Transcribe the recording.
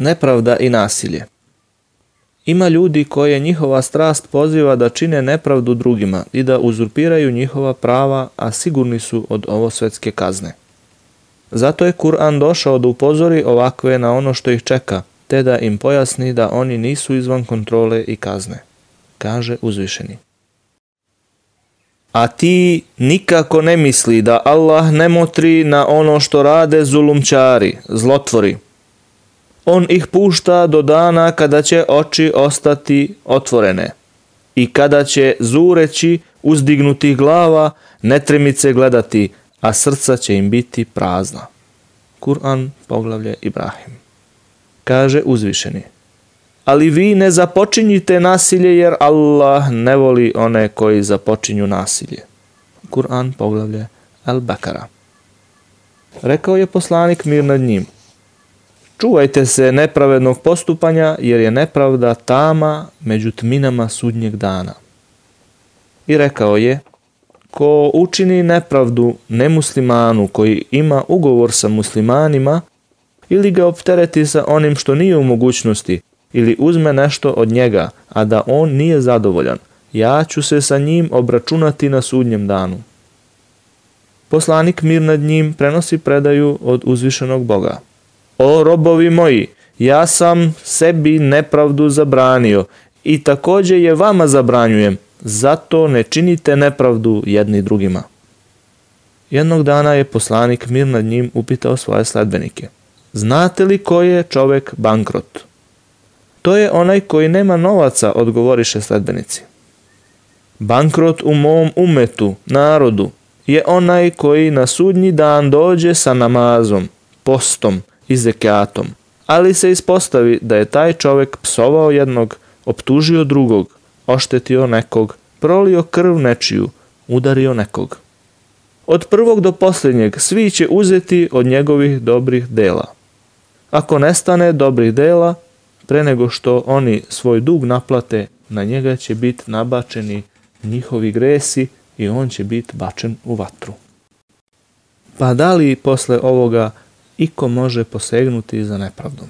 Nepravda i nasilje Ima ljudi koje njihova strast poziva da čine nepravdu drugima i da uzurpiraju njihova prava, a sigurni su od ovo svetske kazne. Zato je Kur'an došao da upozori ovakve na ono što ih čeka, te da im pojasni da oni nisu izvan kontrole i kazne. Kaže uzvišeni. A ti nikako ne misli da Allah ne motri na ono što rade zulumčari, zlotvori. On ih pušta do dana kada će oči ostati otvorene i kada će zureći uzdignutih glava netremice gledati, a srca će im biti prazna. Kur'an, poglavlje Ibrahim. Kaže uzvišeni. Ali vi ne započinjite nasilje jer Allah ne voli one koji započinju nasilje. Kur'an, poglavlje Al-Bakara. Rekao je poslanik mir nad njim. Čuvajte se nepravednog postupanja jer je nepravda tama među tminama sudnjeg dana. I rekao je, ko učini nepravdu nemuslimanu koji ima ugovor sa muslimanima ili ga optereti sa onim što nije u mogućnosti ili uzme nešto od njega, a da on nije zadovoljan, ja ću se sa njim obračunati na sudnjem danu. Poslanik mir nad njim prenosi predaju od uzvišenog Boga. O robovi moji, ja sam sebi nepravdu zabranio i takođe je vama zabranjujem, zato ne činite nepravdu jedni drugima. Jednog dana je poslanik mir nad njim upitao svoje sledbenike. Znate li ko je čovek bankrot? To je onaj koji nema novaca, odgovoriše sledbenici. Bankrot u mom umetu, narodu, je onaj koji na sudnji dan dođe sa namazom, postom i zekatom, ali se ispostavi da je taj čovek psovao jednog, optužio drugog, oštetio nekog, prolio krv nečiju, udario nekog. Od prvog do posljednjeg svi će uzeti od njegovih dobrih dela. Ako nestane dobrih dela, pre nego što oni svoj dug naplate, na njega će biti nabačeni njihovi gresi i on će biti bačen u vatru. Pa da li posle ovoga iko može posegnuti za nepravdom?